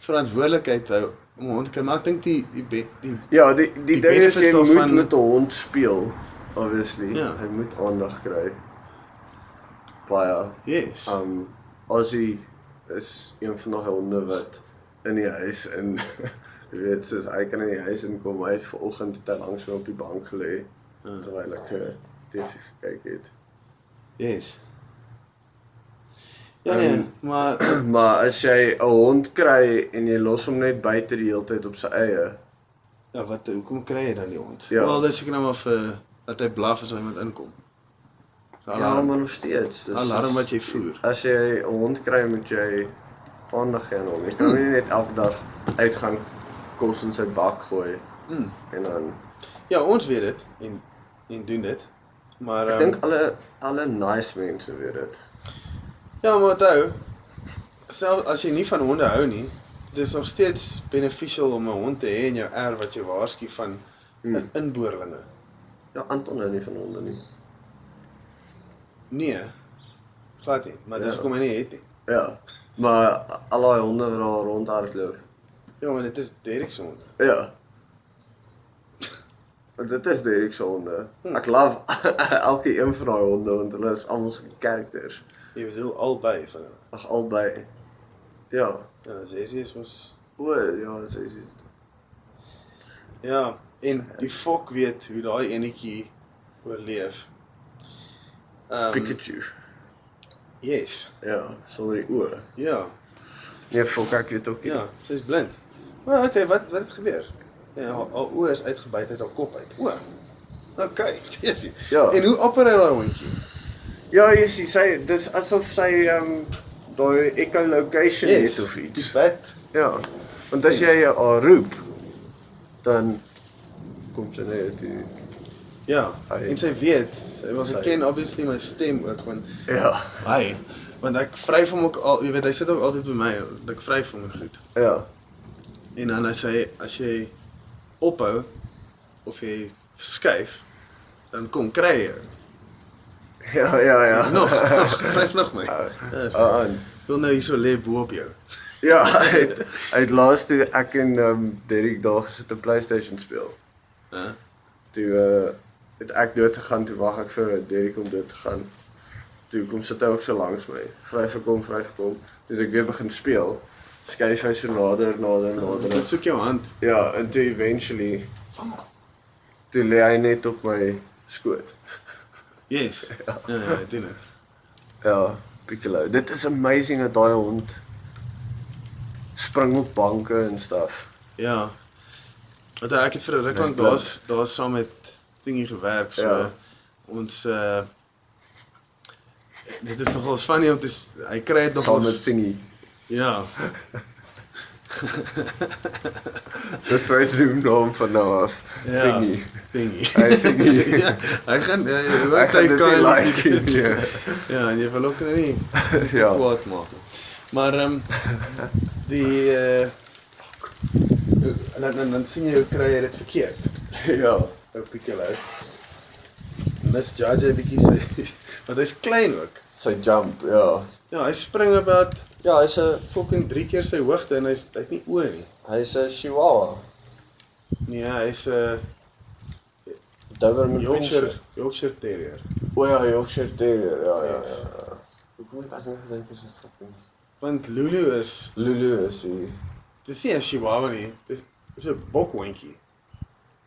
verantwoordelikheid ou om 'n hond te kry, maar ek dink die die be- die Ja, die die, Die ding is jy moet daarvan- met 'n hond speel, obviously. Ja. Hy moet aandag kry. Baie. yes. Um Ozzy is een van daai honde wat in die huis in <laughs> jy weet soos hy kan in die huis inkom. Hy het vanoggend het hy langs my op die bank gelê Ja. terwyl ek uh, TV gekyk het. Yes. Ja nee, Ehm, maar <clears throat> maar as jy 'n hond kry en jy los hom net buite die hele tyd op sy eie, ja, wat hoekom kry jy dan die hond? Ja. Wel, dis seker nou maar vir dat hy blaf as iemand inkom. So, ja, alarm. maar nog steeds. Dis Alarm wat jy voer. As jy 'n hond kry, moet jy aandag gee aan hom. Jy kan nie net elke dag uitgaan kos in sy bak gooi Mm. en dan Ja, ons weet dit en en doen dit. Maar ek ehm, dink alle alle nice mense weet dit. Ja, maar onthou, self as jy nie van honde hou nie, dit is nog steeds beneficial om 'n hond te hê in jou erf wat jou waarsku van Hmm. in inboorlinge. Ja, Anton hou nie van honde nie. Nee. Glad nie, maar dis Ja. hoekom hy nie het nie. Ja. Maar al daai honde wat daar rondhardloop. Ja, maar dit is Derek se hond. Ja. Want dit is Derek se honde. Hmm. Ek love <laughs> elke een van daai honde want hulle is almal so characters. Jy bedoel albei van hulle. Ag albei. Ja. Ja, Zessie is mos O, ja, is. Ja, en die fok weet hoe daai enetjie oorleef. Ehm Pikachu. Yes. Ja, sonder die oë. Ja. Nee, fok ek weet ook nie. Ja, sy's blind. Maar okay, wat wat het gebeur? Ja, haar, haar oë is uitgebyt uit haar kop uit. O. Okay, <laughs> dis. Ja. En hoe opereer daai hondjie? Ja, jy sien, sy dis asof sy ehm um, daai echolocation yes, het of iets. bat. Ja. Want as jy haar roep, dan kom sy net toe. Ja. Hy- En sy weet, sy wil Sy- ken obviously my stem ook want Ja. hy want ek vryf hom ook al, jy weet hy sit ook altyd by my, ek vryf hom en goed. Ja. En dan as hy as jy ophou of jy skuif, dan kom kry jy. <laughs> Ja, ja, ja. <laughs> Nog, vryf nog my. <laughs> Ja. Ja, so. Ah, Ek wil nou hierso lê bo op jou. Ja, hy het laas toe ek en ehm um, Derek daar gesit 'n PlayStation speel. Hæ? Toe uh het ek dood gegaan, toe wag ek vir Derek om dood te gaan. Toe kom sit hy ook so langs my. Vryf vir kom, vryf vir kom. Toe ek weer begin speel, skuif hy so nader, nader, nader. Dit soek jou hand. Ja, en toe eventually toe lê hy net op my skoot. Yes. <laughs> Ja, ja, ja, dit. Ja, Piccolo. Dit is amazing dat daai hond spring op banke en stuff. Ja. Want ek het vir 'n ruk lank daar's daar saam met dingie gewerk so Ja. ons uh dit is nogals funny om te hy kry dit Saam nogals met Tingy. Ja. Dis sy noemnaam van nou af. Ja. Tingy. Dingie. Hy Tingy. ja, hy gaan ja, weet gaan hy kan like nie. nee. Ja, en jy wil ook nou nie Ja. kwaad maak. Maar ehm die uh dan dan dan sien jy hoe kry jy dit verkeerd. <laughs> Ja. Ou Piccolo. Misjudge 'n bietjie sy <laughs> want hy's klein ook. Sy jump, ja. Ja, hy spring about Ja, hy's 'n fucking 3 keer sy hoogte en hy's hy het nie oë nie. hy's 'n Chihuahua. Nee, hy's 'n Doberman Yorkshire Yorkshire Terrier. O ja, Yorkshire Terrier. Ja, ja. Yes. ja. Hoekom het ek nie gedink dis 'n fucking Want Lulu is Lulu is hy. dis nie 'n Chihuahua nie. Dis dis 'n bokhondjie.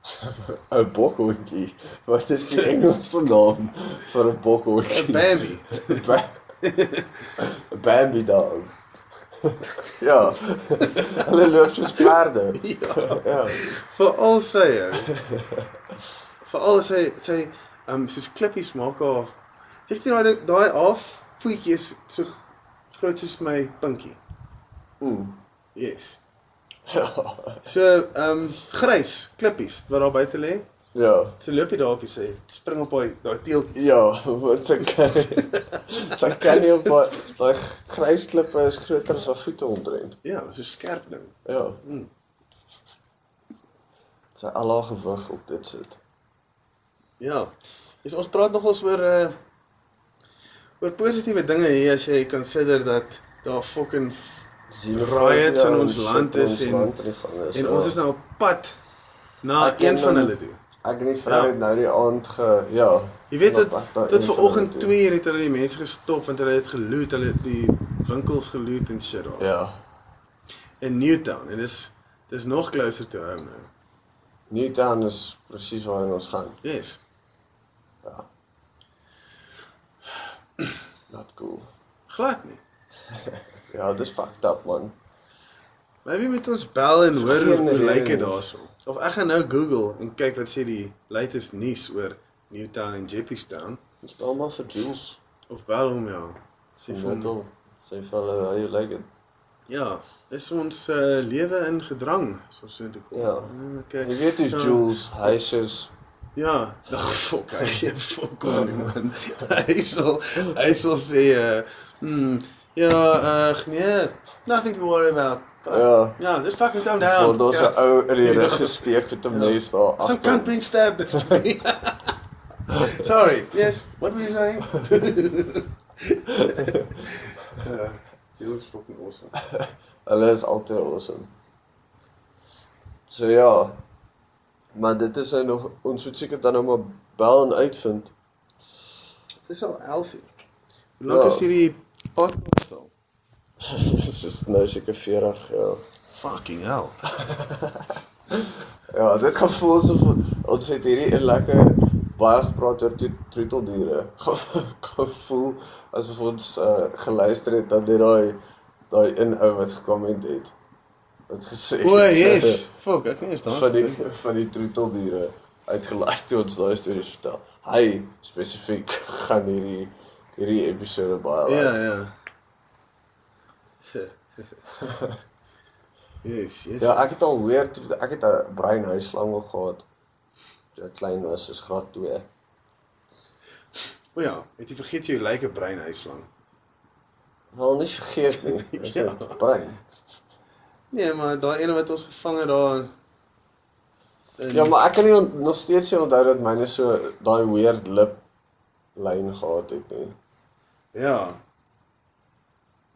<laughs> 'n bokhondjie. Wat is die Engelse naam vir 'n bokhondjie? 'n Bambi <laughs> <laughs> dog. ja. Hulle loop soos perde. <laughs> Ja. Ja. Veral sy. ou. Veral sy sy ehm um, soos klippies maak haar. Jy sien daai daai half voetjie is so groot soos my pinkie. Mm. Yes. <laughs> Ja. So ehm um, grys klippies wat daar buite lê. Ja. So loop jy daar op en sy spring op daai daai teeltjie. Ja, wat sy kan. <laughs> sy kan nie op daai daai grysklippe is groter as haar voete omtrent. Ja, so skerp ding. Ja. Mm. Sy al haar gewig op dit sit. Ja. Dus ons praat nogals oor uh oor positiewe dinge hier as jy consider dat daar fucking Riots in ons land is en- land die gang is. en ja. ons is nou op pad na Ek een van hulle toe. Ek en die vrou Ja. het nou die aand ge ja. Jy weet op dit dit een van vanoggend hulle toe. 2 uur het hulle die mense gestop want hulle het geloot, hulle het die winkels geloot en shit daar. Ja. In Newtown en dis dis nog closer to home nou. Newtown is presies waarheen ons gaan. Yes. Ja. Not cool. Glad nie. <laughs> Ja, dis fucked up man. Maybe moet ons bel en hoor hoe lyk dit daarso. Of ek gaan nou Google en kyk wat sê die latest nuus oor Newtown en Jeppystown Ons bel maar vir Jules. of bel hom ja. Sê vir hom. Sy vir hulle, how you like it? Ja, is ons uh, lewe in gedrang, soos so toe kom. Ja. Okay. Jy weet hoe's Ja. Jules, hy's is Ja, <laughs> ag fok, hy gee fok om nie man. <laughs> Hy sal hy sal sê uh hmm, ja, uh nee, nothing to worry about. Ja, Ja, just fucking voor down. daar's 'n Ja. ou rede gesteek het om net daar Some agter. cunt being stabbed next to me. Sorry. Yes. What were you saying? <laughs> uh, Jill's fucking awesome. Hulle is altyd awesome. So ja. Maar dit is nou nog ons moet seker dan nou maar bel en uitvind. Dis al 11 uur. Hoe lank Ja. is hierdie podcast al? <laughs> Dis is nou seker 40, ja. Fucking hell. <laughs> Ja, dit gaan voel asof ons het hierdie een lekker baie gepraat oor tro- troeteldiere. <laughs> Gaan voel asof ons uh, geluister het dat dit daai daai een ou wat gekomment het. Wat gesê O, het, yes. Fuck, ek weet nie van die van die troeteldiere uitgelaai toe ons daai stories vertel. Hy spesifiek gaan hierdie hierdie episode baie Ja, like. Ja. <laughs> yes, yes. Ja, ek het al weer ek het 'n breinhuisslang al gehad. Toe ek klein was, soos graad 2. O ja, het jy vergeet jy lyk 'n breinhuislang? Wel nie vergeet nie. <laughs> Dis Ja. brein. Nee, maar daai ene wat ons gevang het daar in Ja, maar ek kan nie nog steeds nie onthou dat myne so daai weird lip lyn gehad het nie. Ja,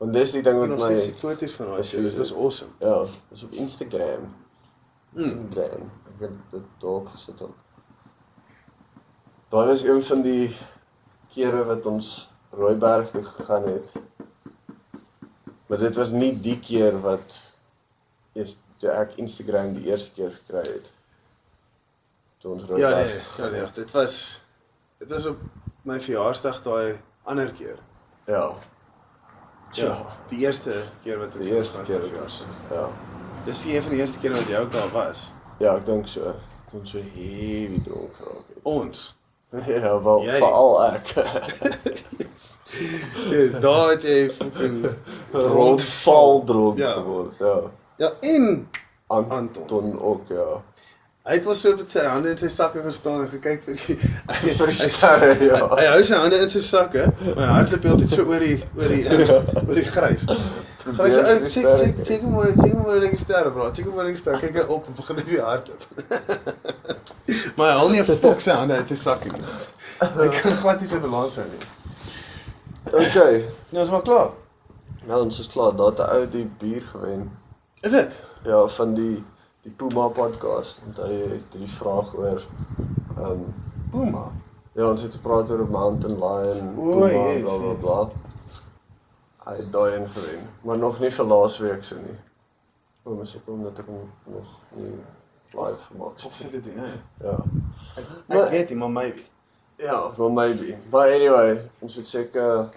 Want dis die ding het nog my steeds die foto's van daai shit. Dit was awesome. ja, dis op Instagram. Mm. Instagram. Ek het dit daarop gesit ook. Daai was een van die kere wat ons Rooiberg toe gegaan het. Maar dit was nie die keer wat eers toe ek Instagram die eerste keer gekry het. Toe ons Ja, Rooiberg nee, ja, nee, het. dit was dit was op my verjaarsdag daai ander keer. Ja. Ja, die eerste keer wat ek Die so eerste keer het, wat ja. ja. Dis die een van die eerste kere wat jy ook daar was. Ja, ek dink so. Toen so heavy dronk geraak het. Ons. <laughs> Ja, wel veral ek. <laughs> <laughs> Ja, daar het jy fucking Rondval dronk Ja. geword. Ja. Ja, en Anton, Anton. ook ja. Hy het wel so met sy hande in sy sakke gestaan en gekyk vir die hy, Vir die sterre, hy, ja. hy hou sy hande in sy sakke, maar hy hardloop heeltyd so oor die oor die oor die grys. Probeer ou, vir die check check check hoe mooi, check hoe mooi die sterre, bro. Check hoe mooi die sterre. Kyk hy op en begin hy weer hardloop. <laughs> maar hy hou nie 'n fok sy hande uit sy sakke nie. Hy kan glad nie sy balans hou nie. Okay. Nou is maar klaar. Nou ons is klaar. Daar het 'n ou die bier gewen. Is dit? Ja, van die die Puma podcast en hy het die vraag oor um, Puma. ja, ons het gepraat oor mountain lion, O, Puma, yes, bla bla yes. bla. Hy het daai een gewen, maar nog nie vir laasweek se nie. O, mens ek kom dat ek nog nie live gemaak Of sit dit nie? Ja. Ek, Maar- ek weet nie, maar maybe. Ja, well maybe. But anyway, ons moet seker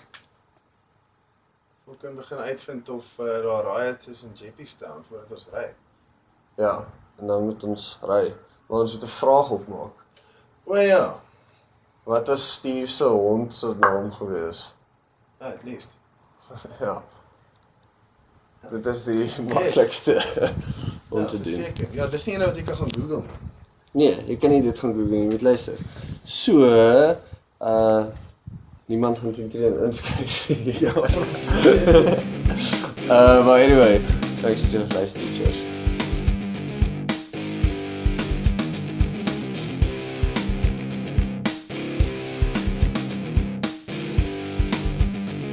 Ons kan begin uitvind of uh, daar riots is in Jeppystown voordat ons ry. Ja, en dan moet ons ry. Maar ons moet 'n vraag opmaak. O ja, Wat was Steve se hond se naam gewees? ja, at least. <laughs> ja. Dit is die maklikste <laughs> om ja, te doen. Seker. Ja, dis nie een wat jy kan gaan Google nie. Nee, jy kan nie dit gaan Google nie, jy moet luister. So, uh niemand gaan teen teen inskryf. <laughs> ja. uh but anyway, thanks vir die luister. Cheers.